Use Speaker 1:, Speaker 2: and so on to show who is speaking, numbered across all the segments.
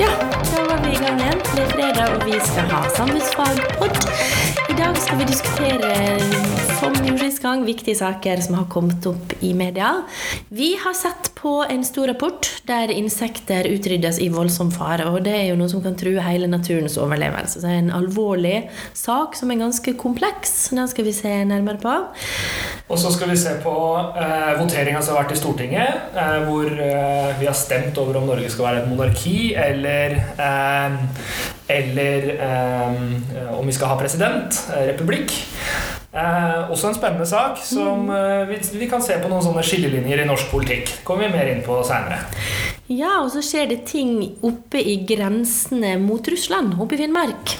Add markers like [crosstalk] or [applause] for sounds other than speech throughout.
Speaker 1: Ja, da var vi i gang igjen. Det er og vi skal ha samfunnsfagpod. I dag skal vi diskutere, som jo sist gang, viktige saker som har kommet opp i media. Vi har sett på en stor rapport der insekter utryddes i voldsom fare. Og det er jo noe som kan true hele naturens overlevelse. Det er en alvorlig sak som er ganske kompleks. Den skal vi se nærmere på.
Speaker 2: Og så skal vi se på eh, voteringa som har vært i Stortinget, eh, hvor eh, vi har stemt over om Norge skal være et monarki, eller eh, Eller eh, om vi skal ha president. eh, republikk. Eh, også en spennende sak som eh, vi, vi kan se på noen sånne skillelinjer i norsk politikk. Kommer vi mer inn på seinere.
Speaker 1: Ja, og så skjer det ting oppe i grensene mot Russland, oppe i Finnmark.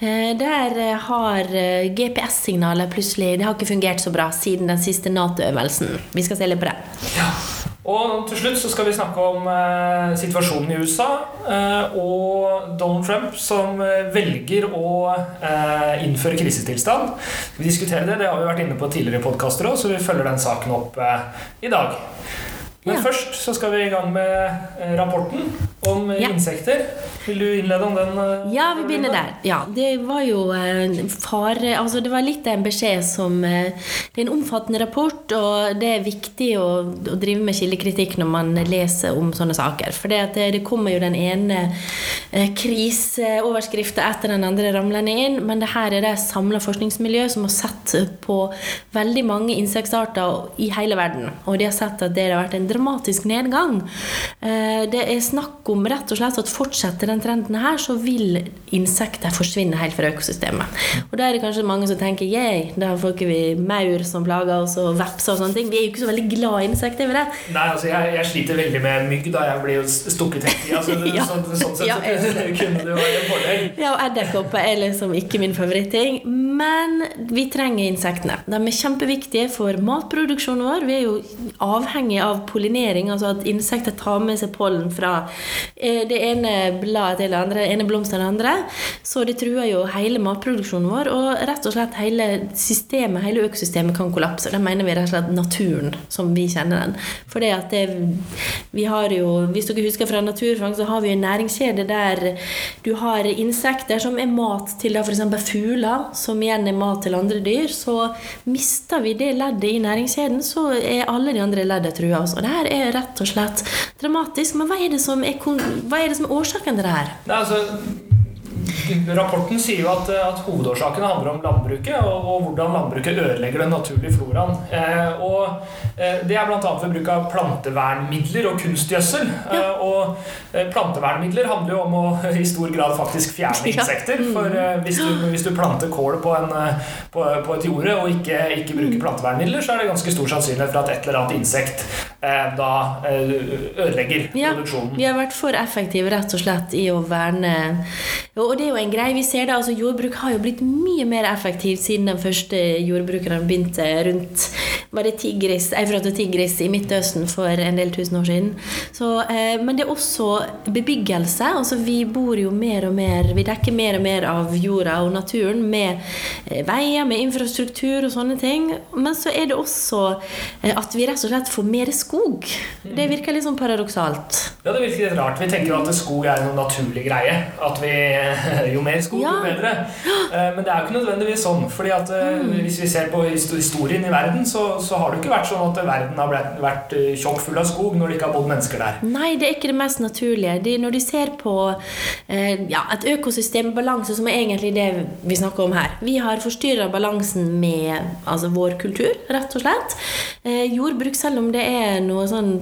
Speaker 1: Eh, Der eh, har GPS-signalet plutselig Det har ikke fungert så bra siden den siste Nato-øvelsen. Vi skal se litt på det.
Speaker 2: Og til slutt så skal vi snakke om eh, situasjonen i USA eh, og Donald Trump som eh, velger å eh, innføre krisetilstand. Vi diskutere det? Det har vi vært inne på tidligere i podkaster òg, så vi følger den saken opp eh, i dag. Men
Speaker 1: Ja.
Speaker 2: først så skal vi i gang med eh, rapporten om eh,
Speaker 1: Ja.
Speaker 2: insekter. Vil du innlede om den? eh,
Speaker 1: Ja, vi begynner der. Ja, det var jo fare Altså, det var litt en beskjed som Det er en omfattende rapport, og det er viktig å, å drive med kildekritikk når man leser om sånne saker. For det, det kommer jo den ene kriseoverskriften etter den andre ramlende inn, men det her er det samla forskningsmiljø som har sett på veldig mange insektarter i hele verden, og de har sett at det har vært en dramatisk nedgang. Eh, Det er snakk om rett og slett at fortsetter den trenden her, så vil insekter forsvinne helt fra økosystemet. Og da er det kanskje mange som tenker yeah, da får ikke vi maur som plager oss, og vepser og sånne ting. Vi er jo ikke så veldig glad i insekter, er?
Speaker 2: Nei, altså jeg, jeg sliter veldig med mygg, da. Jeg blir jo stukket helt i. Altså, [laughs]
Speaker 1: Ja.
Speaker 2: sånn, sånn sett så [laughs] kunne det jo være en fordel.
Speaker 1: Ja, og edderkopper er liksom ikke min favoritting. Men vi trenger insektene. De er kjempeviktige for matproduksjonen vår. Vi er jo avhengig av pollinering, altså at insekter tar med seg pollen fra eh, det ene bladet til det andre, det ene blomsten til det andre. Så det truer jo hele matproduksjonen vår, og rett og slett hele systemet, hele økosystemet kan kollapse. Det mener vi rett og slett naturen som vi kjenner den. For det at det, vi har jo, hvis dere husker fra Naturfang, så har vi en næringskjede der du har insekter som er mat til f.eks. fugler, som igjen er mat til andre dyr. Så mister vi det leddet i næringskjeden, så er alle de andre leddene trua. Og det her er rett og slett dramatisk. Men hva er det som er, hva er, det som er årsaken til det her?
Speaker 2: Nei, altså, rapporten sier jo at, at hovedårsakene handler om landbruket, og, og hvordan landbruket ødelegger den naturlige floraen. Eh, og eh, Det er bl.a. ved bruk av plantevernmidler og kunstgjødsel. Eh, og eh, plantevernmidler handler jo om å [laughs] i stor grad faktisk fjerne
Speaker 1: Ja.
Speaker 2: insekter. For eh, hvis, du, hvis du planter kål på, en, eh, på, på et jorde og ikke, ikke bruker plantevernmidler, så er det ganske stor sannsynlighet for at et eller annet insekt eh, da eh, ødelegger
Speaker 1: Ja,
Speaker 2: produksjonen.
Speaker 1: Vi har vært for effektive rett og slett i å verne Og det er jo en greie vi ser da, altså Jordbruk har jo blitt mye mer effektivt siden den første jordbrukeren begynte rundt Var det Tigris, Eufrat og Tigris i Midtøsten for en del tusen år siden. Så, eh, men det er også bebyggelse. altså Vi bor jo mer og mer Vi dekker mer og mer av jorda og naturen med eh, veier, med infrastruktur og sånne ting. Men så er det også eh, at vi rett og slett får mer skog. Det virker litt sånn paradoksalt.
Speaker 2: Ja, det virker litt rart. Vi tenker jo at skog er en naturlig greie. At vi, jo mer skog, jo bedre. Eh, Men det er jo ikke nødvendigvis sånn. fordi at eh,
Speaker 1: Mm.
Speaker 2: Hvis vi ser på historien i verden, så, så har det jo ikke vært sånn at verden har vært eh, tjokk full av skog når det ikke har bodd mennesker der.
Speaker 1: Nei, det er ikke det mest naturlige. De, når de ser på eh, ja, et økosystem i balanse, som er egentlig det vi snakker om her Vi har forstyrra balansen med altså, vår kultur, rett og slett. Eh, jordbruk, selv om det er noe sånn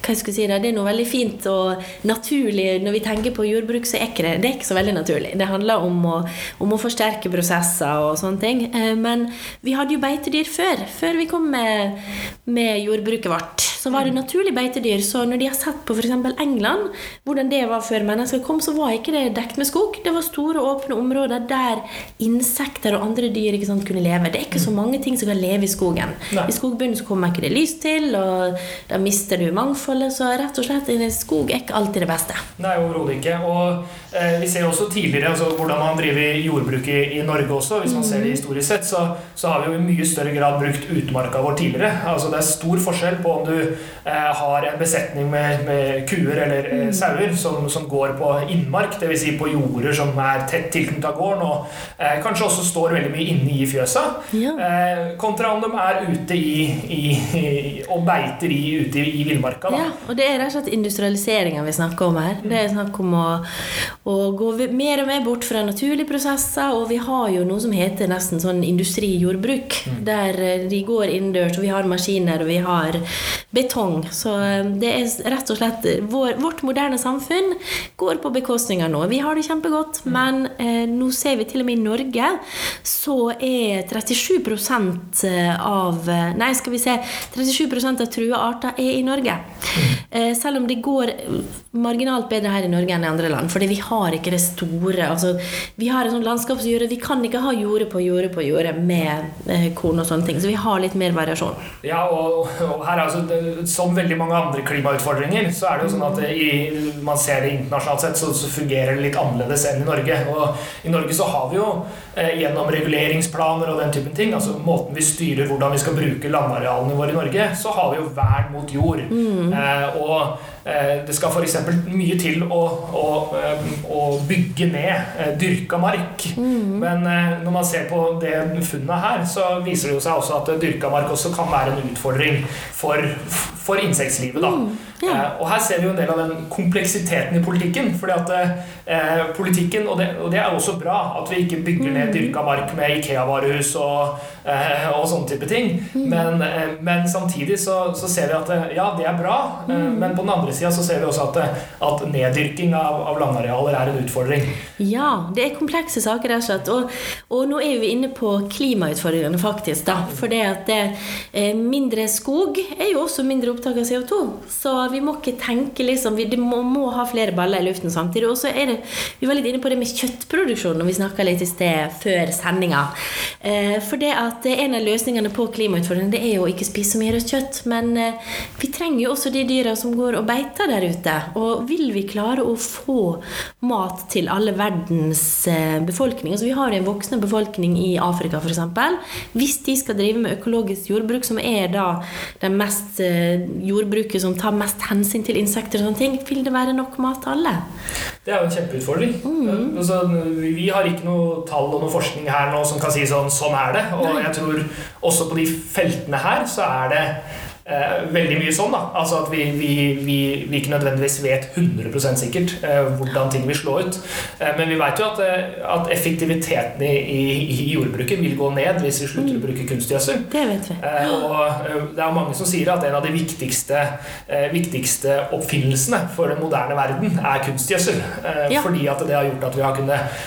Speaker 1: hva jeg skulle si det, Det er noe veldig fint og naturlig. Når vi tenker på jordbruk, så er ikke det, det er ikke så veldig naturlig. Det handler om å, om å forsterke prosesser og sånne ting. Eh, Men vi hadde jo beitedyr før. Før vi kom med, med jordbruket vårt. Så var det naturlig beitedyr. Så når de har sett på f.eks. England, hvordan det var før mennesker kom, så var ikke det dekt med skog. Det var store, åpne områder der insekter og andre dyr ikke sant, kunne leve. Det er ikke så mange ting som kan leve i skogen.
Speaker 2: Nei.
Speaker 1: I skogbunnen så kommer ikke det lys til, og da mister du mangfoldet. Så rett og slett, en skog er ikke alltid det beste.
Speaker 2: Nei, overhodet ikke. Og vi ser også tidligere altså, hvordan man driver jordbruk i, i Norge også. Hvis man ser det historisk sett, så, så har vi jo i mye større grad brukt utmarka vår tidligere. Altså, det er stor forskjell på om du eh, har en besetning med, med kuer eller eh,
Speaker 1: Mm.
Speaker 2: sauer som, som går på innmark, dvs. Si på jorder som er tett tilknyttet gården, og eh, kanskje også står veldig mye inne i fjøsa,
Speaker 1: Ja.
Speaker 2: eh, kontra om de er ute i, i, i og beiter i, ute i, i villmarka.
Speaker 1: Ja, og det er rett og slett industrialiseringa vi snakker om her. Det er snakk om å, å går vi- mer og mer bort fra naturlige prosesser, og vi har jo noe som heter nesten sånn industrijordbruk, der eh, de går innendørs, og vi har maskiner, og vi har betong. Så eh, det er rett og slett vår, Vårt moderne samfunn går på bekostning av noe. Vi har det kjempegodt, men eh, nå ser vi til og med i Norge så er 37% av eh, Nei, skal vi se 37% av trua arter er i Norge. Eh, selv om det går marginalt bedre her i Norge enn i andre land. Fordi vi har ikke det store altså, Vi har et sånt landskapsjorde. Vi kan ikke ha jorde på jorde på jorde med eh, korn og sånne ting. Så vi har litt mer variasjon.
Speaker 2: Ja, og, og her er altså, Som veldig mange andre klimautfordringer, så er det jo sånn at i, man ser det internasjonalt sett, så, så fungerer det litt annerledes enn i Norge. Og i Norge så har vi jo eh, gjennom reguleringsplaner og den typen ting, altså måten vi styrer hvordan vi skal bruke landarealene våre i Norge, så har vi jo vern mot jord. Eh, og det skal f.eks. mye til å, å, eh, å bygge ned eh, dyrka mark. Men eh, når man ser på det funnet her, så viser det jo seg også at eh, dyrka mark også kan være en utfordring for, for insektlivet. da.
Speaker 1: Ja.
Speaker 2: Eh, og her ser vi jo en del av den kompleksiteten i politikken. fordi at eh, politikken, og det, og det er også bra, at vi ikke bygger ned dyrka mark med Ikea-varehus og, eh, og sånne type ting. Men, eh, men samtidig så, så ser vi at eh, ja, det er bra, eh, men på den andre sida så ser vi også at, at neddyrking av, av landarealer er en utfordring.
Speaker 1: Ja, det er komplekse saker, rett og slett. Og, og nå er vi inne på klimautfordringene, faktisk. da. For det at det, mindre skog er jo også mindre opptak av CO2. Så vi må ikke tenke liksom Vi må, må ha flere baller i luften samtidig. Og så er det Vi var litt inne på det med kjøttproduksjon når vi snakka litt i sted før sendinga. Eh, for det at en av løsningene på klimautfordringene det er jo å ikke spise så mye rødt kjøtt. Men eh, vi trenger jo også de dyra som går og beiter der ute. Og vil vi klare å få mat til alle verdens eh, befolkning altså Vi har en voksende befolkning i Afrika f.eks. Hvis de skal drive med økologisk jordbruk, som er da den mest eh, jordbruket som tar mest hensyn til insekter og sånne ting, vil det være nok mat til alle?
Speaker 2: Det er jo en kjempeutfordring.
Speaker 1: Mm.
Speaker 2: Altså, vi vi har ikke noe tall og noe forskning her nå som kan si sånn sånn er det. Og jeg tror også på de feltene her så er det eh, veldig mye sånn. da. Altså at vi, vi, vi, vi ikke nødvendigvis vet 100 sikkert eh, hvordan ting vil slå ut. Eh, men vi vet jo at, eh, at effektiviteten i, i, i jordbruket vil gå ned hvis vi slutter
Speaker 1: Mm.
Speaker 2: å bruke kunstgjødsel.
Speaker 1: Det vet vi.
Speaker 2: Eh, og eh, det er mange som sier at en av de viktigste, viktigste oppfinnelsene for den moderne verden er kunstgjødsel.
Speaker 1: Ja.
Speaker 2: Fordi at det har gjort at vi har kunnet,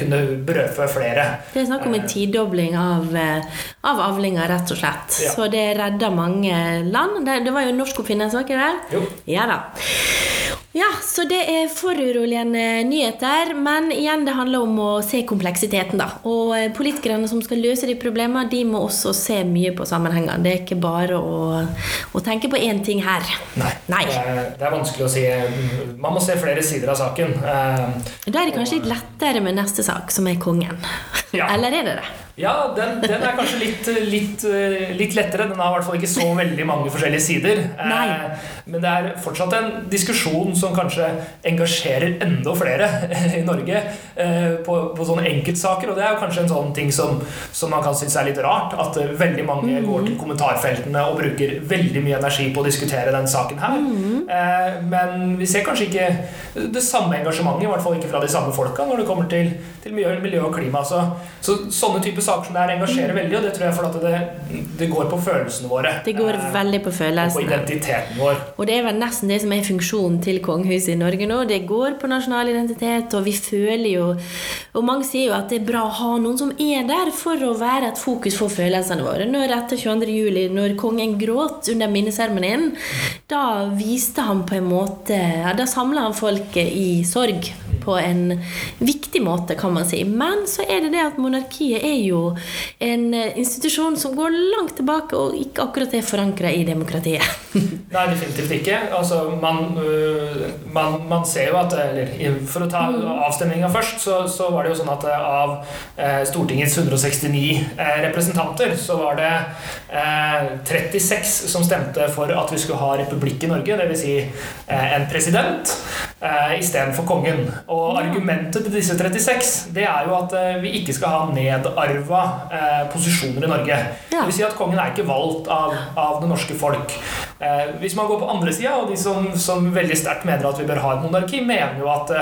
Speaker 2: kunnet brødfø flere.
Speaker 1: Det er snakk om en tidobling av, av avlinger, rett og slett.
Speaker 2: Ja.
Speaker 1: Så det redder mange land. Det, det var jo en norsk oppfinnelse, var ikke det?
Speaker 2: Jo.
Speaker 1: Ja da. Ja, så det er foruroligende nyheter, men igjen, det handler om å se kompleksiteten, da. Og eh, politikerne som skal løse de problemene, de må også se mye på sammenhengene. Det er ikke bare å, å tenke på én ting her.
Speaker 2: Nei.
Speaker 1: Nei.
Speaker 2: Det, er, det er vanskelig å si. Man må se flere sider av saken. Eh,
Speaker 1: Da er det kanskje litt lettere med neste sak, som er kongen.
Speaker 2: Ja.
Speaker 1: Eller er det det?
Speaker 2: Ja, den, den er kanskje litt, litt, eh, litt lettere. Den har i hvert fall ikke så veldig mange forskjellige sider. Eh,
Speaker 1: Nei.
Speaker 2: Men det er fortsatt en diskusjon som kanskje engasjerer enda flere [laughs] i Norge eh, på, på sånne enkeltsaker. Og det er jo kanskje en sånn ting som, som man kan synes er litt rart. At veldig mange går til kommentarfeltene og bruker veldig mye energi på å diskutere den saken her. Eh, Men vi ser kanskje ikke det samme engasjementet, i hvert fall ikke fra de samme folka, når det kommer til, til miljø, miljø og klima. Så, så sånne typer saker som det her engasjerer veldig, og det tror jeg fordi det, det går på følelsene våre.
Speaker 1: Det går
Speaker 2: Eh,
Speaker 1: veldig på
Speaker 2: og på
Speaker 1: følelsene.
Speaker 2: identiteten vår.
Speaker 1: Og det er vel nesten det som er funksjonen til kongehuset i Norge nå. Det går på nasjonal identitet, og vi føler jo Og mange sier jo at det er bra å ha noen som er der for å være et fokus for følelsene våre. Når etter 22. juli, når kongen gråt under minneseremonien, da viste han på en måte ja, Da samla han folket i sorg. På en viktig måte, kan man si. Men så er det det at monarkiet er jo en eh, institusjon som går langt tilbake, og ikke akkurat er forankra i demokratiet. [laughs]
Speaker 2: Nei, definitivt ikke. Altså, man, øh, man, man ser jo at Eller for å ta
Speaker 1: Mm.
Speaker 2: avstemninga først, så, så var det jo sånn at eh, av eh, Stortingets 169 eh, representanter, så var det eh, 36 som stemte for at vi skulle ha republikk i Norge, dvs. Si, en president eh, istedenfor kongen. Og argumentet til disse 36 det er jo at eh, vi ikke skal ha nedarva eh, posisjoner i Norge.
Speaker 1: Ja.
Speaker 2: Det vil si at kongen er ikke valgt av, av det norske folk. Eh, hvis man går på andre sida, og de som, som veldig sterkt mener at vi bør ha et monarki, mener jo at,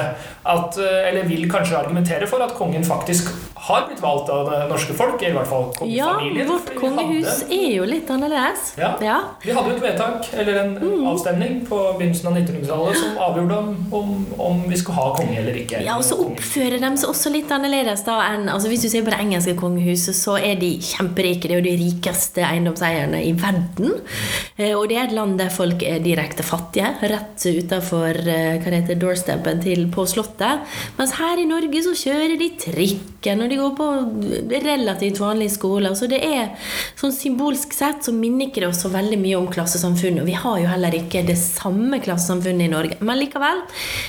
Speaker 2: at Eller vil kanskje argumentere for at kongen faktisk har blitt valgt av det norske folk, i hvert fall
Speaker 1: Ja, vårt kongehus
Speaker 2: hadde-
Speaker 1: er jo litt annerledes.
Speaker 2: Ja.
Speaker 1: Ja.
Speaker 2: Vi hadde jo et vedtak, eller en
Speaker 1: Mm.
Speaker 2: avstemning, på begynnelsen av 1900-tallet som avgjorde om, om, om vi skulle ha konge eller ikke.
Speaker 1: Ja, og så oppfører de seg også litt annerledes da enn altså Hvis du ser på det engelske kongehuset, så er de kjemperike. Det er jo de rikeste eiendomseierne i verden. Eh, Og det er et land der folk er direkte fattige, rett utafor hva det heter, doorstepen til på Slottet. Mens her i Norge så kjører de trikken, og de går på relativt vanlige skoler. Så det er sånn symbolsk sett så minner ikke det oss så veldig mye om klassesamfunnet. Og vi har jo heller ikke det samme klassesamfunnet i Norge. Men likevel,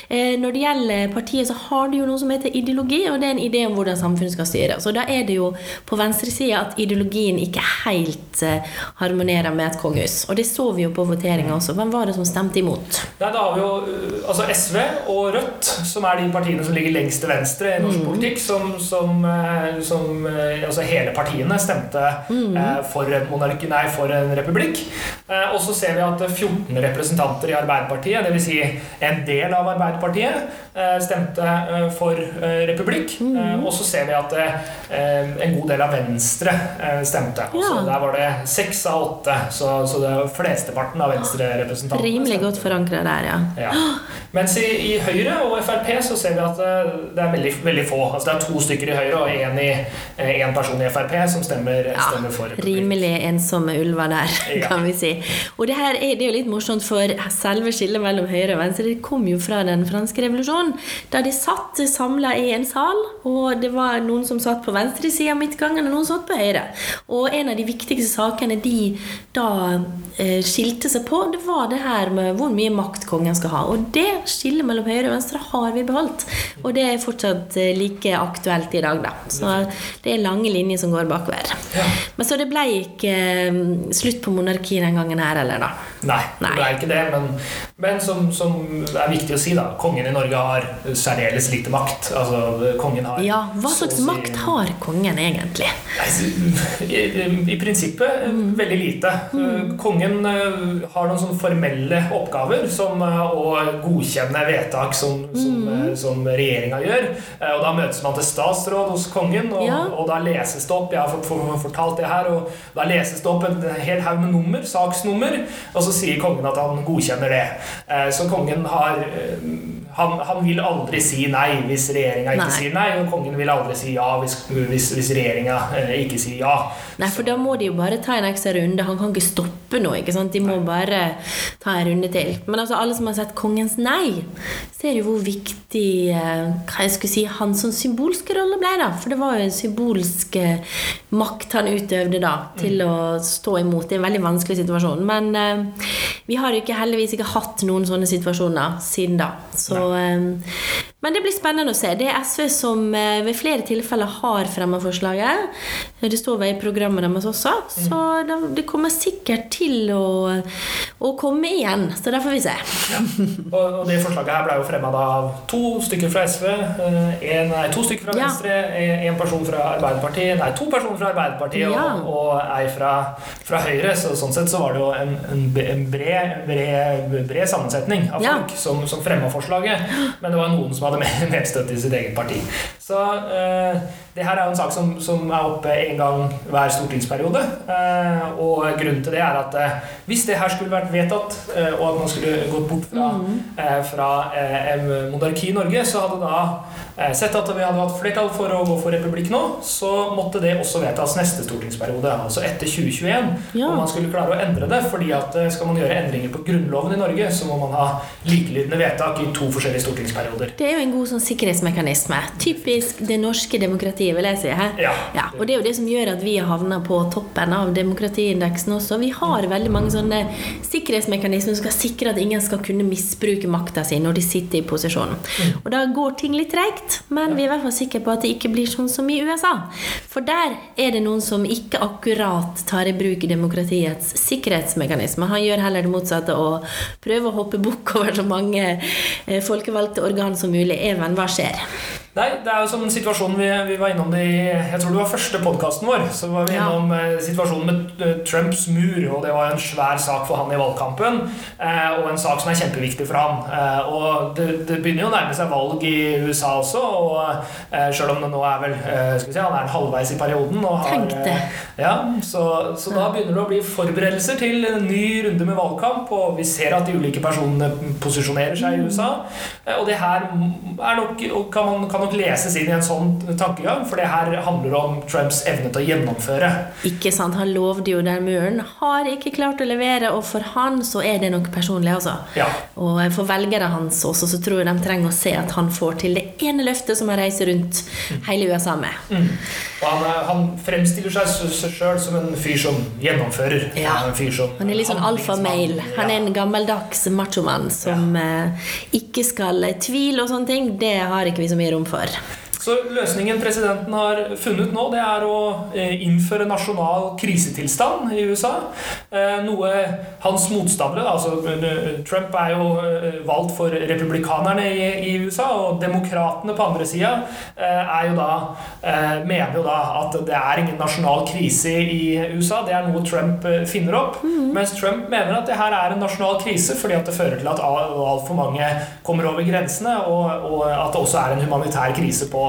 Speaker 1: eh, når det gjelder partiet, så har det jo noe som heter ideologi, og det er en idé om hvordan samfunnet skal styres. Og da er det jo på venstresida at ideologien ikke helt eh, harmonerer med et kongehus. Og det så vi jo på voteringa også. Hvem var det som stemte imot?
Speaker 2: Nei, da har vi jo uh, altså SV og Rødt, som er de partiene som ligger lengst til venstre i norsk politikk, som, som, eh, som eh, altså hele partiene stemte mm. for, en monarki, nei, for en republikk. Eh, og så ser vi at 14 representanter i Arbeiderpartiet, dvs. Si en del av Arbeiderpartiet, eh, stemte eh, for eh, republikk. Mm. og så ser vi at eh, en god del av Venstre eh, stemte. Altså,
Speaker 1: Ja.
Speaker 2: Der var det seks av åtte, så, så det var flesteparten av Venstre-representantene
Speaker 1: Rimelig godt forankra der, ja.
Speaker 2: Ja. Mens i, i Høyre og Frp så ser vi at eh, det er veldig, veldig få. Altså det er to stykker i Høyre og én eh, en person i Frp som stemmer,
Speaker 1: Ja,
Speaker 2: stemmer for republikk.
Speaker 1: rimelig ensomme ulver der, [laughs]
Speaker 2: Ja.
Speaker 1: kan vi si. Og det her er, det er jo litt morsomt, for selve skillet mellom høyre og venstre det kom jo fra den franske revolusjonen. Da de satt samla i en sal, og det var noen som satt på venstresida av midtgangen, og noen satt på høyre. Og en av de viktigste sakene de da eh, skilte seg på, det var det her med hvor mye makt kongen skal ha. Og det skillet mellom høyre og venstre har vi beholdt. Og det er fortsatt eh, like aktuelt i dag, da. Så det er lange linjer som går bakover.
Speaker 2: Ja.
Speaker 1: Men så det ble ikke eh, slutt på monarki den gangen her, eller da?
Speaker 2: Nei, det ble ikke det. Men, men som, som er viktig å si, da. Kongen i Norge har særdeles lite makt. Altså, kongen har
Speaker 1: Ja, hva slags
Speaker 2: si-
Speaker 1: makt har kongen egentlig?
Speaker 2: I, i prinsippet mm. veldig lite. Mm. Kongen eh, har noen sånne formelle oppgaver, som eh, å godkjenne vedtak som, som, mm. som regjeringa gjør. Eh, Og Da møtes man til statsråd hos kongen, og,
Speaker 1: Ja.
Speaker 2: og da leses det opp Jeg har fortalt det her, og da leses det opp en hel haug med nummer, saksnummer, og så sier kongen at han godkjenner det. Eh, Så kongen har eh, han, han vil aldri si nei hvis regjeringa ikke
Speaker 1: Nei.
Speaker 2: sier nei, og kongen vil aldri si ja hvis, hvis, hvis regjeringa eh, ikke sier ja.
Speaker 1: Nei, for da må de jo bare ta en ekstra runde. Han kan ikke stoppe noe. ikke sant? De må bare ta en runde til. Men altså, alle som har sett Kongens nei, ser jo hvor viktig eh, hva jeg skulle si, hans sånn symbolske rolle ble. da. For det var jo en symbolsk eh, makt han utøvde da, til å stå imot i en veldig vanskelig situasjon. Men eh, vi har jo ikke, heldigvis ikke hatt noen sånne situasjoner siden da. Så, eh, men det blir spennende å se. Det er SV som eh, ved flere tilfeller har fremma forslaget. Det står vel i programmet deres også. Så det, det kommer sikkert til å, å komme igjen. Så der får vi se.
Speaker 2: Og, og det forslaget her ble jo fremma av to stykker fra SV, eh, en, nei, to stykker fra
Speaker 1: Ja.
Speaker 2: Venstre, en, en person fra Arbeiderpartiet, nei, to personer fra Arbeiderpartiet
Speaker 1: Ja.
Speaker 2: og, og ei fra, fra Høyre. Så sånn sett så var det jo en, en, bred, bred, bred sammensetning av
Speaker 1: Ja.
Speaker 2: folk som, som fremma forslaget. Men det var noen som hadde med- [laughs] medstøtte i sitt eget parti. Så eh, det her er jo en sak som, som er oppe en gang hver stortingsperiode. Eh, og grunnen til det er at eh, hvis det her skulle vært vedtatt, eh, og at man skulle gått bort fra, eh, fra eh, monarki i Norge, så hadde da sett at vi hadde hatt flertall for å gå for republikk nå, så måtte det også vedtas neste stortingsperiode, altså etter 2021.
Speaker 1: Ja.
Speaker 2: Om man skulle klare å endre det, fordi at eh, skal man gjøre endringer på grunnloven i Norge, så må man ha likelydende vedtak i to forskjellige stortingsperioder.
Speaker 1: Det er jo en god sånn sikkerhetsmekanisme. Typisk det norske demokratiet, vil jeg si. Her.
Speaker 2: Ja.
Speaker 1: og det er jo det som gjør at vi har havna på toppen av demokratiindeksen også. Vi har veldig mange sånne sikkerhetsmekanismer som skal sikre at ingen skal kunne misbruke makta si når de sitter i posisjon. Og da går ting litt treigt, men vi er i hvert fall sikre på at det ikke blir sånn som i USA. For der er det noen som ikke akkurat tar i bruk demokratiets sikkerhetsmekanismer. Han gjør heller det motsatte og prøver å hoppe bukk over så mange eh, folkevalgte organ som mulig. Even, hva skjer?
Speaker 2: Nei, det er jo som situasjonen vi, vi var innom det i Jeg tror det var første podkasten vår. Så var vi innom ja. situasjonen med eh, Trumps mur, og det var en svær sak for han i valgkampen. Eh, og en sak som er kjempeviktig for han. Eh, og det, det begynner jo å nærme seg valg i USA også, og sjøl om det nå er vel eh, skal vi si, Han er halvveis i perioden. Og har, eh, ja, så, så da begynner det å bli forberedelser til en ny runde med valgkamp, og vi ser at de ulike personene posisjonerer seg i USA. Eh, Og det her er nok, kan, man, kan nok leses inn i en sånn tankegang, for det her handler om Trumps evne til å gjennomføre.
Speaker 1: Ikke sant, Han lovde jo den muren. Har ikke klart å levere, og for han så er det noe personlig, altså.
Speaker 2: Ja.
Speaker 1: Og for velgere hans også, så tror jeg de trenger å se at han får til det ene løftet som han reiser rundt hele USA med.
Speaker 2: Mm. Han, er- han fremstiller seg sjøl som en fyr som gjennomfører.
Speaker 1: Ja.
Speaker 2: Han er, en fyr som
Speaker 1: Han er litt sånn alfamail. Han er en gammeldags machomann som ja. ikke skal tvile og sånne ting. Det har ikke vi så mye rom for for.
Speaker 2: Så løsningen presidenten har funnet nå, det er å eh, innføre nasjonal krisetilstand i USA. Eh, Noe hans motstandere, altså eh, Trump er jo valgt for republikanerne i, USA, og demokratene på andre sida mener jo da at det er ingen nasjonal krise i USA. Det er noe Trump finner opp. Mens Trump mener at det her er en nasjonal krise fordi at det fører til at altfor mange kommer over grensene, og, og at det også er en humanitær krise på,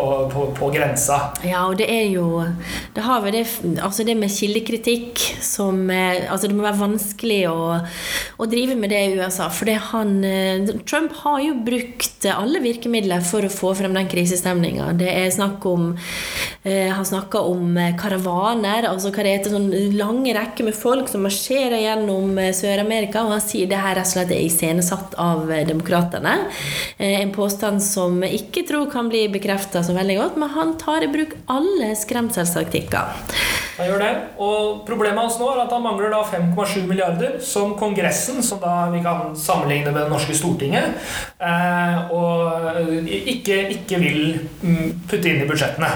Speaker 2: på, på, på grensa.
Speaker 1: Ja, og det er jo Det har vi det, altså det med kildekritikk som eh, Altså, det må være vanskelig å, å drive med det i USA. For det han eh, Trump har jo brukt alle virkemidler for å få frem den krisestemninga. Det er snakk om eh, Han snakka om karavaner, altså hva det heter, sånn lange rekker med folk som marsjerer gjennom Sør-Amerika, og han sier det her rett og slett er iscenesatt av demokratene. En påstand som ikke tror kan bli bekrefta så veldig godt, men han tar i bruk alle skremselstaktikker.
Speaker 2: Han gjør det. Og problemet hans nå er at han mangler da 5,7 milliarder, som Kongressen, som da vi kan sammenligne med det norske Stortinget, eh, og ikke, ikke vil mm, putte inn i budsjettene.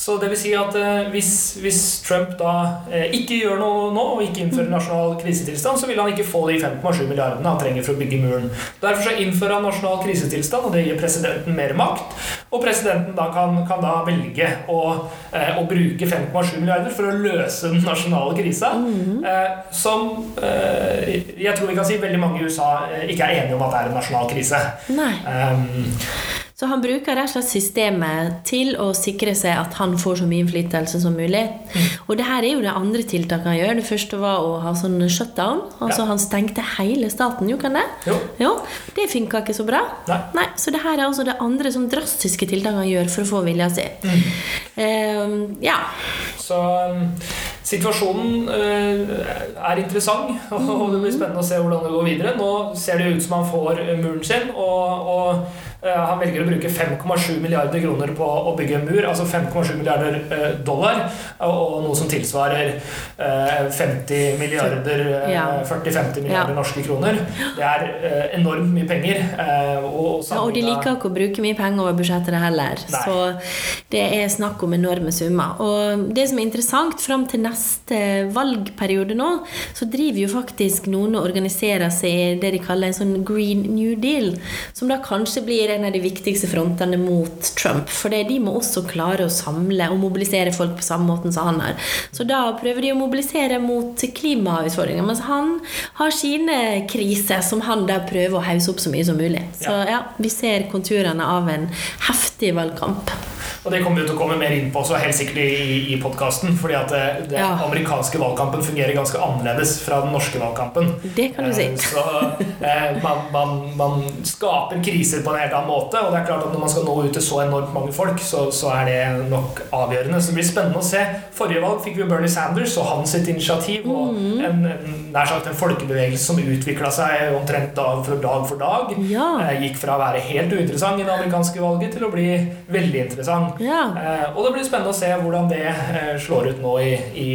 Speaker 2: Så det vil si at eh, hvis, hvis Trump da eh, ikke gjør noe nå, og ikke innfører nasjonal krisetilstand, så vil han ikke få de 5,7 milliardene han trenger for å bygge muren. Derfor så innfører han nasjonal krisetilstand, og det gir presidenten mer makt. Og presidenten da kan, kan da velge å, eh, å bruke 5,7 milliarder for å løse den nasjonale krisa. eh, som eh, jeg tror vi kan si veldig mange i USA eh, ikke er enige om at det er en nasjonal krise.
Speaker 1: Nei.
Speaker 2: Um,
Speaker 1: Så han bruker rett og slett systemet til å sikre seg at han får så mye innflytelse som mulig. Og det her er jo det andre tiltaket han gjør. Det første var å ha sånn shutdown. Altså
Speaker 2: Ja.
Speaker 1: han stengte hele staten. Jo, kan det?
Speaker 2: Jo.
Speaker 1: Jo, det funka ikke så bra.
Speaker 2: Nei.
Speaker 1: Så det her er altså det andre sånn drastiske tiltaket han gjør for å få vilja si. Ehm, ja.
Speaker 2: Så um, situasjonen uh, er interessant, [laughs] og det blir spennende å se hvordan det går videre. Nå ser det ut som han får uh, muren sin, og, og han velger å bruke 5,7 milliarder kroner på å bygge en mur, altså 5,7 milliarder uh, dollar, og, noe som tilsvarer uh, 50 milliarder, uh, 40-50 milliarder
Speaker 1: Ja.
Speaker 2: norske kroner. Det er enormt mye penger. og,
Speaker 1: ja, og de liker ikke å bruke mye penger over budsjettet heller.
Speaker 2: Nei.
Speaker 1: Så det er snakk om enorme summer. Og det som er interessant, fram til neste valgperiode nå, så driver jo faktisk noen og organiserer seg i det de kaller en sånn Green New Deal, som da kanskje blir en av de viktigste frontene mot Trump. For de må også klare å samle og mobilisere folk på samme måten som han har. Så da prøver de å mobilisere mot klimautfordringer, mens han har sine kriser som han da prøver å hause opp så mye som mulig. Så ja, vi ser konturene av en heftig valgkamp.
Speaker 2: Og det kommer vi til å komme mer inn på også, helt sikkert i, i podkasten. Fordi at det, det
Speaker 1: Ja.
Speaker 2: amerikanske valgkampen fungerer ganske annerledes fra den norske valgkampen.
Speaker 1: Det kan du si.
Speaker 2: Eh, Så eh, man, man, man skaper kriser på en helt annen måte. Og det er klart at når man skal nå ut til så enormt mange folk, så, så er det nok avgjørende. Så det blir spennende å se. Forrige valg fikk vi Bernie Sanders og hans sitt initiativ. Og
Speaker 1: Mm.
Speaker 2: en, nær sagt en folkebevegelse som utvikla seg omtrent dag for dag for dag.
Speaker 1: Ja.
Speaker 2: Eh, Gikk fra å være helt uinteressant i det amerikanske valget til å bli veldig interessant.
Speaker 1: Ja.
Speaker 2: Eh, og det blir spennende å se hvordan det eh, slår ut nå i, i,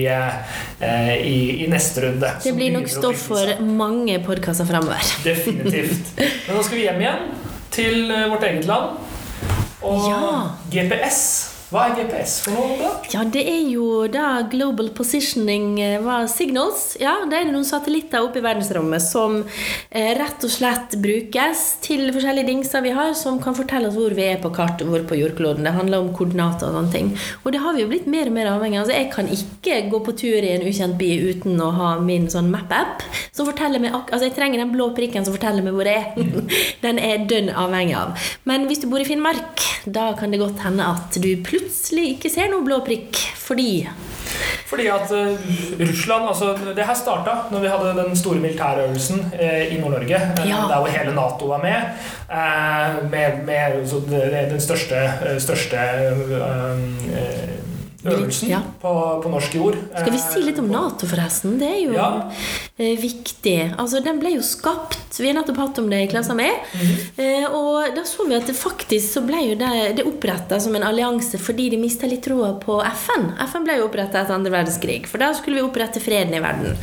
Speaker 2: i, i neste runde.
Speaker 1: Det blir nok stoff for mange podkaster fremover. [laughs]
Speaker 2: Definitivt. Men nå skal vi hjem igjen til eh, vårt eget land. Og
Speaker 1: Ja.
Speaker 2: GPS. Hva er GPS for noe? da?
Speaker 1: Ja, det er jo da Global Positioning eh, var Signals. Ja, det er noen satellitter oppe i verdensrommet som eh, rett og slett brukes til forskjellige dingser vi har, som kan fortelle oss hvor vi er på kartet, hvor på jordkloden. Det handler om koordinater og sånne ting. Og det har vi jo blitt mer og mer avhengig av. Altså, jeg kan ikke gå på tur i en ukjent by uten å ha min sånn map-app. som forteller meg Altså, jeg trenger den blå prikken som forteller meg hvor jeg er. [laughs] den er dønn avhengig av. Men hvis du bor i Finnmark, da kan det godt hende at du plutselig ikke ser noe blå prikk, fordi
Speaker 2: Fordi at eh, Russland altså Det her starta når vi hadde den store militærøvelsen eh, i Nord-Norge. eh,
Speaker 1: Ja.
Speaker 2: Der hvor hele Nato var med. med, med så det, det- den største, største øvelsen
Speaker 1: Ja.
Speaker 2: på, på norsk jord.
Speaker 1: Skal vi si litt om
Speaker 2: Eh,
Speaker 1: Nato, forresten? Det er jo
Speaker 2: Ja.
Speaker 1: eh, viktig. Altså, Den ble jo skapt Vi har nettopp hatt om det i klassen med. -hmm. og da så vi at det faktisk så ble jo det, det oppretta som en allianse fordi de mista litt troa på FN. FN ble jo oppretta etter andre verdenskrig, for da skulle vi opprette freden i verden.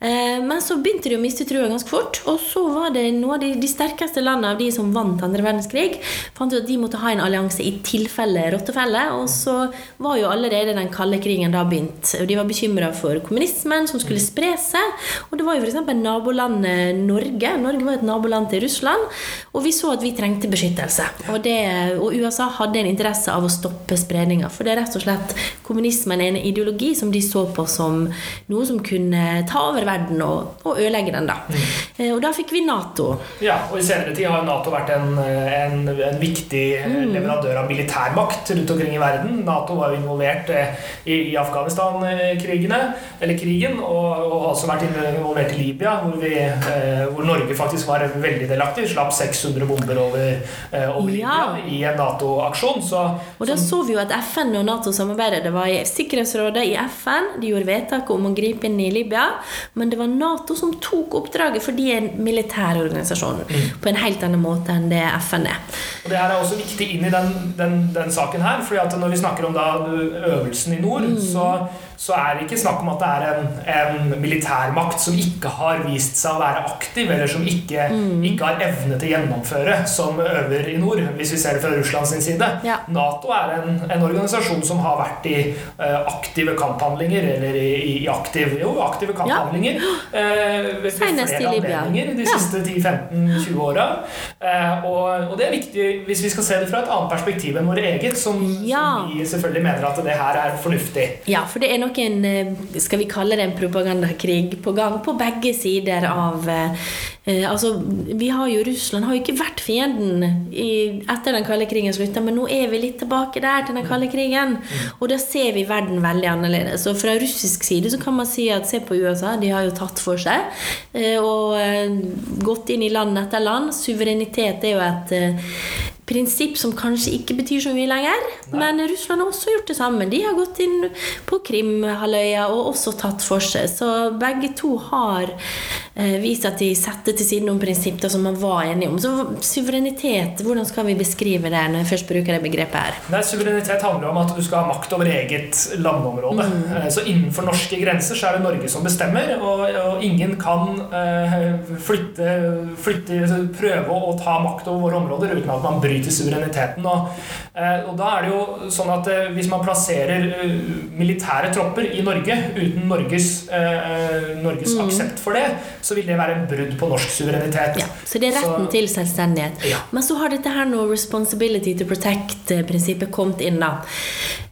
Speaker 1: Men så begynte de å miste trua ganske fort, og så var det noe av de, de sterkeste landene av de som vant andre verdenskrig, fant ut at de måtte ha en allianse i tilfelle rottefelle, og så var jo allerede den kalde krigen da begynt. De var bekymra for kommunismen som skulle spre seg, og det var jo f.eks. nabolandet Norge. Norge var et naboland til Russland, og vi så at vi trengte beskyttelse. Og, det, og USA hadde en interesse av å stoppe spredninga, for det er rett og slett kommunismen er en ideologi som de så på som noe som kunne ta over verden og, og ødelegge den. da. Eh, Og da fikk vi Nato.
Speaker 2: Ja, og I senere tid har Nato vært en, en, en viktig
Speaker 1: Mm.
Speaker 2: leverandør av militærmakt rundt omkring i verden. Nato var jo involvert eh, i, i Afghanistan-krigene, eller krigen, og, og også vært involvert i Libya, hvor, vi, eh, hvor Norge faktisk var veldig delaktig. Slapp 600 bomber over, eh, over
Speaker 1: Ja.
Speaker 2: Libya i en Nato-aksjon.
Speaker 1: Og da så vi jo at FN og Nato samarbeidet. Det var i Sikkerhetsrådet i FN. De gjorde vedtak om å gripe inn i Libya. Men det var Nato som tok oppdraget, for de er en militær organisasjon. På en helt annen måte enn det FN er.
Speaker 2: Og Det her er også viktig inn i den, den, den saken her. fordi at Når vi snakker om da øvelsen i nord, så, så er det ikke snakk om at det er en, en militærmakt som ikke har vist seg å være aktiv, eller som ikke, ikke har evne til å gjennomføre, som øver i nord, hvis vi ser det fra Russlands side.
Speaker 1: Ja.
Speaker 2: Nato er en, en organisasjon som har vært i uh, aktive kamphandlinger, eller i, i aktiv, jo, aktive kamphandlinger eh, ved flere anledninger de
Speaker 1: Ja.
Speaker 2: siste 10-15-20 åra. Uh, og, og det er viktig hvis vi skal se det fra et annet perspektiv enn vårt eget, som,
Speaker 1: Ja.
Speaker 2: som vi selvfølgelig mener at det her er fornuftig.
Speaker 1: Ja, for det er nok en eh, skal vi kalle det en propagandakrig på gang på begge sider av eh, eh, Altså, vi har jo Russland har jo ikke vært fienden i, etter den kalde krigen slutta, men nå er vi litt tilbake der til den kalde krigen. Og da ser vi verden veldig annerledes. Og fra russisk side så kan man si at se på USA, de har jo tatt for seg og gått inn i land etter land. Suverenitet er jo et prinsipp som kanskje ikke betyr så mye lenger. Men Russland har også gjort det samme. De har gått inn på Krimhalvøya og også tatt for seg. Så begge to har eh, vist at de setter til side noen prinsipper som man var enige om. Så suverenitet, hvordan skal vi beskrive det når jeg først bruker det begrepet her?
Speaker 2: Nei, Suverenitet handler om at du skal ha makt over eget landområde. Mm. Så innenfor norske grenser så er det Norge som bestemmer, og, og ingen kan eh, flytte, flytte, prøve å ta makt over våre områder uten at man bryter suvereniteten. Og, eh, og da er det jo sånn at eh, hvis man plasserer eh, militære tropper i Norge uten Norges, eh, Norges aksept for det, så vil det være en brudd på norsk suverenitet.
Speaker 1: Ja, så det er retten
Speaker 2: Så-
Speaker 1: til selvstendighet.
Speaker 2: Ja.
Speaker 1: Men så har dette her nå responsibility to protect-prinsippet kommet inn, da.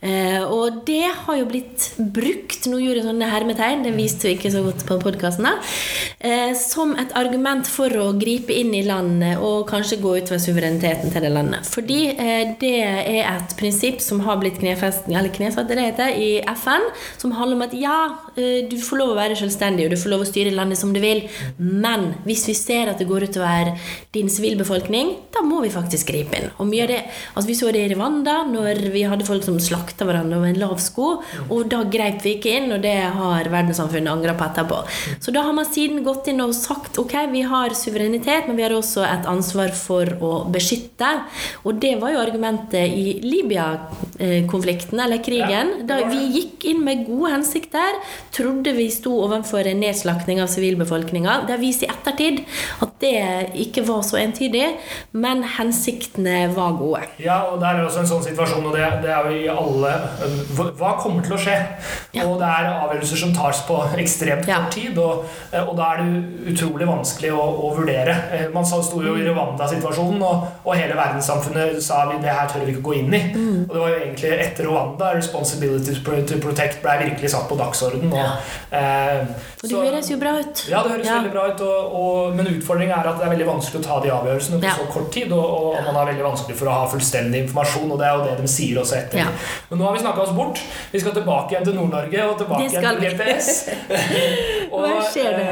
Speaker 1: Eh, og det har jo blitt brukt, nå gjorde jeg sånne hermetegn, det viste vi ikke så godt på podkasten, eh, som et argument for å gripe inn i landet og kanskje gå utover suvereniteten til det landet. Fordi eh, det er et prinsipp som har blitt knefest, eller knesatt, det heter, i FN, som handler om at ja, du får lov å være selvstendig, og du får lov å styre landet som du vil, men hvis vi ser at det går utover din sivilbefolkning, da må vi faktisk gripe inn. Og mye av det, altså Vi så det i Rwanda, når vi hadde folk som slakta hverandre over en lav sko, og da greip vi ikke inn, og det har verdenssamfunnet angra på etterpå. Så da har man siden gått inn og sagt ok, vi har suverenitet, men vi har også et ansvar for å beskytte. Og det var jo argumentet i Libya-konflikten, eller krigen. Da vi gikk inn med gode hensikter, trodde vi sto overfor en nedslakting av sivilbefolkninga. Det vist i ettertid at det ikke var så entydig, men hensiktene var gode.
Speaker 2: Ja, og det er også en sånn situasjon, og det, det er jo i alle Hva kommer til å skje?
Speaker 1: Ja.
Speaker 2: Og det er avgjørelser som tas på ekstremt kort tid, og, og da er det utrolig vanskelig å, å vurdere. Eh, Man sto jo i
Speaker 1: Mm.
Speaker 2: Rwanda-situasjonen, og, og hele verdenssamfunnet sa vi det her tør vi ikke gå inn i.
Speaker 1: Mm.
Speaker 2: Og det var jo egentlig etter Rwanda 'Responsibility to Protect' ble virkelig satt på dagsordenen. Og, eh,
Speaker 1: Og det
Speaker 2: så-
Speaker 1: høres jo bra ut.
Speaker 2: ja, det høres
Speaker 1: Ja.
Speaker 2: veldig bra ut, og, og, men utfordringen er at det er veldig vanskelig å ta de avgjørelsene på
Speaker 1: Ja.
Speaker 2: så kort tid, og, og man har veldig vanskelig for å ha fullstendig informasjon, og det er jo det de sier også etter.
Speaker 1: Ja.
Speaker 2: Men nå har vi snakka oss bort. Vi skal tilbake igjen til Nord-Norge og tilbake igjen til
Speaker 1: GPS.
Speaker 2: GPS. [laughs] [laughs]
Speaker 1: Hva skjer det?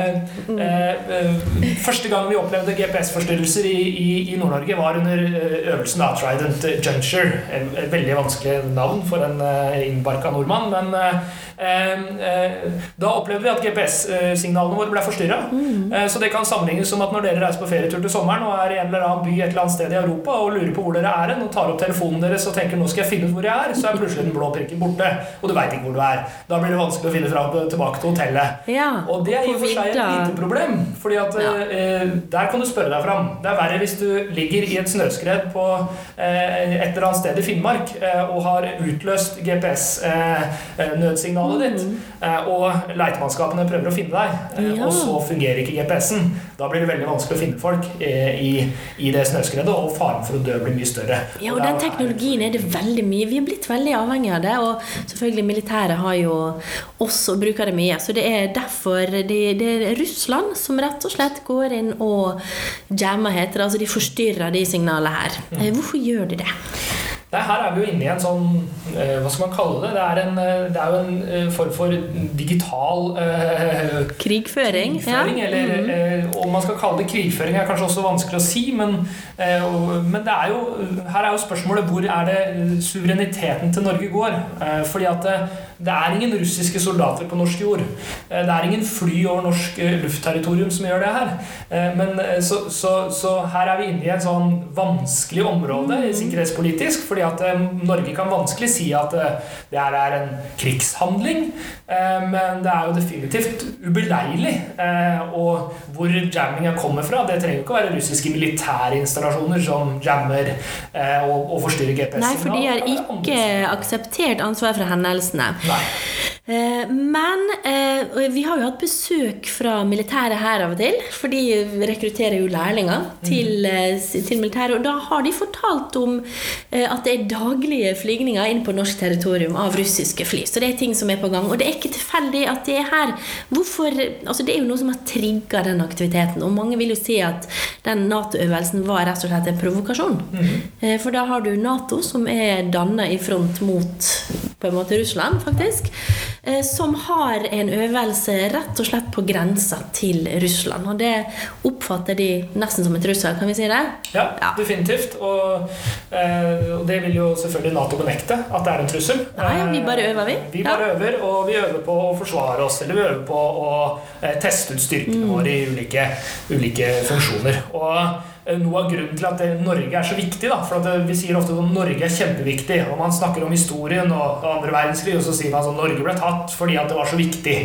Speaker 2: eh, eh, eh, første gang vi opplevde GPS-forstyrrelser i, i, i Nord-Norge, var under eh, øvelsen da, Trident Juncture. En, et veldig vanskelig navn for en uh, innbarka nordmann, men eh, eh, eh, da opplevde vi at GPS-signalene våre ble forstyrra.
Speaker 1: Mm.
Speaker 2: Eh, Så det kan sammenlignes som at når dere reiser på ferietur til sommeren og er i en eller annen by et eller annet sted i Europa og lurer på hvor dere er hen, og tar opp telefonen deres og tenker nå skal jeg finne ut hvor jeg er, så er plutselig den blå prikken borte, og du veit ikke hvor du er. Da blir det vanskelig å finne fram tilbake til hotellet.
Speaker 1: Ja,
Speaker 2: Og det er i og for seg et lite problem, fordi at
Speaker 1: Ja.
Speaker 2: eh, der kan du spørre deg fram. Det er verre hvis du ligger i et snøskred på eh, et eller annet sted i Finnmark eh, og har utløst GPS-nødsignalet
Speaker 1: Mm.
Speaker 2: ditt, eh, og leitemannskapene prøver å finne deg, eh,
Speaker 1: Ja.
Speaker 2: og så fungerer ikke GPS-en. Da blir det veldig vanskelig å finne folk eh, i, i det snøskredet, og faren for å dø blir mye større.
Speaker 1: Ja, og den teknologien er det veldig mye. Vi er blitt veldig avhengig av det. Og selvfølgelig militæret har jo også bruker det mye. Så det er derfor det, det er Russland som rett og slett går inn og jammer, heter det. Altså de forstyrrer de signalene her. Eh, Hvorfor gjør de det?
Speaker 2: Nei, her er vi jo inne i en sånn eh, Hva skal man kalle det? Det er, en, eh, det er jo en eh, form for digital eh, [laughs]
Speaker 1: Krigføring?
Speaker 2: krigføring. Eller
Speaker 1: Mhm.
Speaker 2: eh, om man skal kalle det krigføring, er kanskje også vanskelig å si. Men, eh, og, men det er jo, her er jo spørsmålet hvor er det suvereniteten til Norge går. Fordi at det, er ingen russiske soldater på norsk jord. Eh, det er ingen fly over norsk eh, luftterritorium som gjør det her. Eh, men, så, så, så her er vi inne i en sånn vanskelig område
Speaker 1: Mhm.
Speaker 2: sikkerhetspolitisk. fordi at Norge kan vanskelig si at det her er en krigshandling. Men det er jo definitivt ubeleilig. Og hvor jammingen kommer fra, det trenger jo ikke å være russiske militære installasjoner som jammer og, og forstyrrer GPS.
Speaker 1: Nei, for de har ikke akseptert ansvar for hendelsene.
Speaker 2: Nei.
Speaker 1: Eh, Men eh, vi har jo hatt besøk fra militæret her av og til. For de rekrutterer jo lærlinger til, eh, til militæret. Og da har de fortalt om at det er daglige flygninger inn på norsk territorium av russiske fly. Så det er ting som er på gang. Og det er ikke tilfeldig at det er her. Hvorfor, altså Det er jo noe som har trigga den aktiviteten. Og mange vil jo si at den Nato-øvelsen var rett og slett en provokasjon. Eh, For da har du Nato, som er danna i front mot på en måte Russland, faktisk. eh, Som har en øvelse rett og slett på grensa til Russland. Og det oppfatter de nesten som en trussel, kan vi si det?
Speaker 2: Ja,
Speaker 1: Ja.
Speaker 2: definitivt. Og, eh, og det vil jo selvfølgelig Nato benekte, at det er en trussel.
Speaker 1: Nei, vi bare øver, vi.
Speaker 2: Eh, Vi bare øver, og vi øver på å forsvare oss, eller vi øver på å teste ut styrkene
Speaker 1: Mm.
Speaker 2: våre i ulike, ulike funksjoner. Og noe av grunnen til at det, Norge er så viktig. da, for at det, Vi sier ofte at Norge er kjempeviktig, og man snakker om historien og, og andre verdenskrig, og så sier man at Norge ble tatt fordi at det var så viktig.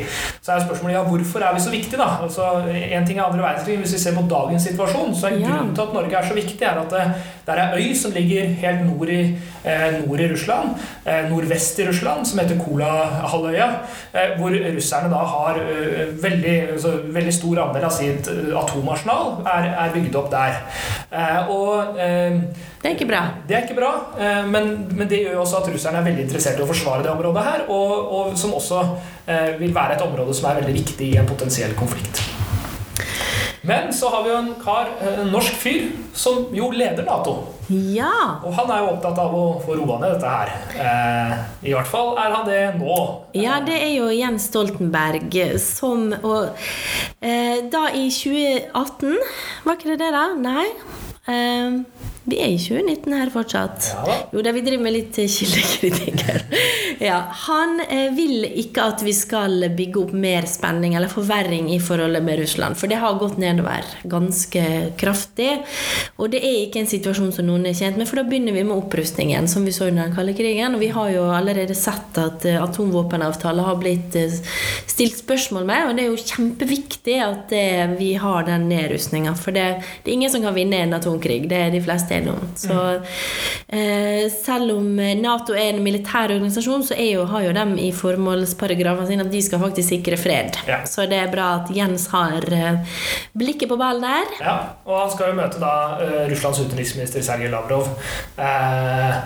Speaker 2: Så er spørsmålet ja, hvorfor er vi så viktige, da? Altså, en ting er andre verdenskrig, Hvis vi ser på dagens situasjon, så er
Speaker 1: Ja.
Speaker 2: grunnen til at Norge er så viktig, er at det, det er øy som ligger helt nord i, eh, nord i Russland, eh, nordvest i Russland, som heter Kolahalvøya, eh, hvor russerne da har eh, veldig, altså, veldig stor andel av sitt eh, atomarsenal er, er bygd opp der. Eh, og eh,
Speaker 1: Det er ikke bra.
Speaker 2: det er ikke bra, eh, men, men det gjør jo også at russerne er veldig interessert i å forsvare det området her, og, og som også vil være et område som er veldig viktig i en potensiell konflikt. Men så har vi jo en kar, eh, en norsk fyr, som jo leder Nato.
Speaker 1: Ja.
Speaker 2: Og han er jo opptatt av å få roa ned dette her. Eh, I hvert fall er han det nå.
Speaker 1: Ja, det er jo Jens Stoltenberg som Og eh, da i 2018 Var ikke det det, da? Nei. Eh, vi er i 2019 her fortsatt.
Speaker 2: Ja.
Speaker 1: Jo da, vi driver med litt kildekritikk her. [laughs] Ja, han eh, vil ikke at vi skal bygge opp mer spenning eller forverring i forholdet med Russland. For det har gått nedover ganske kraftig. Og det er ikke en situasjon som noen er tjent med, for da begynner vi med opprustningen, som vi så under den kalde krigen. Og vi har jo allerede sett at eh, atomvåpenavtaler har blitt eh, stilt spørsmål med, og det er jo kjempeviktig at eh, vi har den nedrustninga. For det, det er ingen som kan vinne en atomkrig. Det er de fleste enige om. Så eh, selv om Nato er en militær organisasjon, så jo, har jo de i formålsparagrafen sin at de skal faktisk sikre fred.
Speaker 2: Ja.
Speaker 1: Så det er bra at Jens har eh, blikket på ballen der.
Speaker 2: Ja, og han skal jo møte da uh, Russlands utenriksminister Sergej Lavrov uh,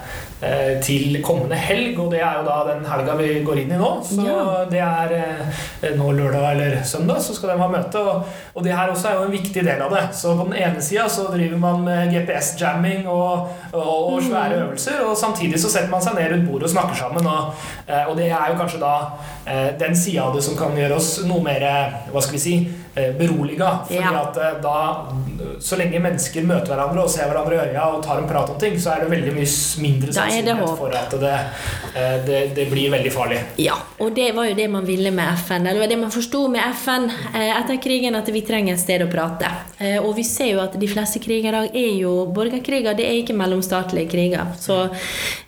Speaker 2: til kommende helg, og det er jo da den helga vi går inn i nå. Så
Speaker 1: Ja.
Speaker 2: det er nå lørdag eller søndag, så skal de ha møte. Og, og det her også er jo en viktig del av det. Så på den ene sida så driver man med GPS-jamming og, og, og svære øvelser, og samtidig så setter man seg ned rundt bordet og snakker sammen. Og, eh, og det er jo kanskje da den sida av det som kan gjøre oss noe mer eh, hva skal vi si, eh, beroliga. Fordi
Speaker 1: Ja.
Speaker 2: at eh, da, så lenge mennesker møter hverandre og ser hverandre i øya og tar en prat om ting, så er det veldig mye mindre sannsynlighet for at det, eh, det, det blir veldig farlig.
Speaker 1: Ja, og det var jo det man ville med FN. Eller det man forsto med FN eh, etter krigen, at vi trenger et sted å prate. Eh, Og vi ser jo at de fleste kriger i dag er jo borgerkriger, det er ikke mellomstatlige kriger. Så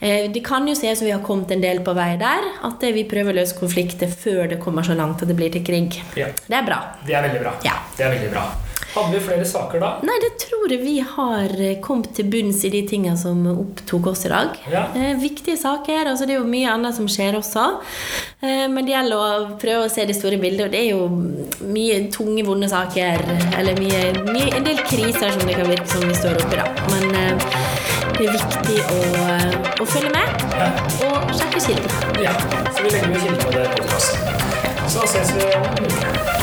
Speaker 1: eh, det kan jo se ut som vi har kommet en del på vei der. At eh, vi prøver å løse konflikter før det kommer så langt at det blir til krig.
Speaker 2: Ja,
Speaker 1: Det er bra.
Speaker 2: det er veldig bra.
Speaker 1: Ja.
Speaker 2: Det er veldig bra. Hadde vi flere saker da?
Speaker 1: Nei, det tror jeg vi har eh, kommet til bunns i de tingene som opptok oss i dag.
Speaker 2: Ja.
Speaker 1: Eh, viktige saker. altså Det er jo mye annet som skjer også. Eh, men det gjelder å prøve å se det store bildet, og det er jo mye tunge, vonde saker. Eller mye, mye, en del kriser som det kan virke som vi står oppi, da. Men eh, det er viktig å, å følge med
Speaker 2: Ja.
Speaker 1: og sjekke kilden.
Speaker 2: ja. Så vi legger med kilden på det podkasten. Så ses vi.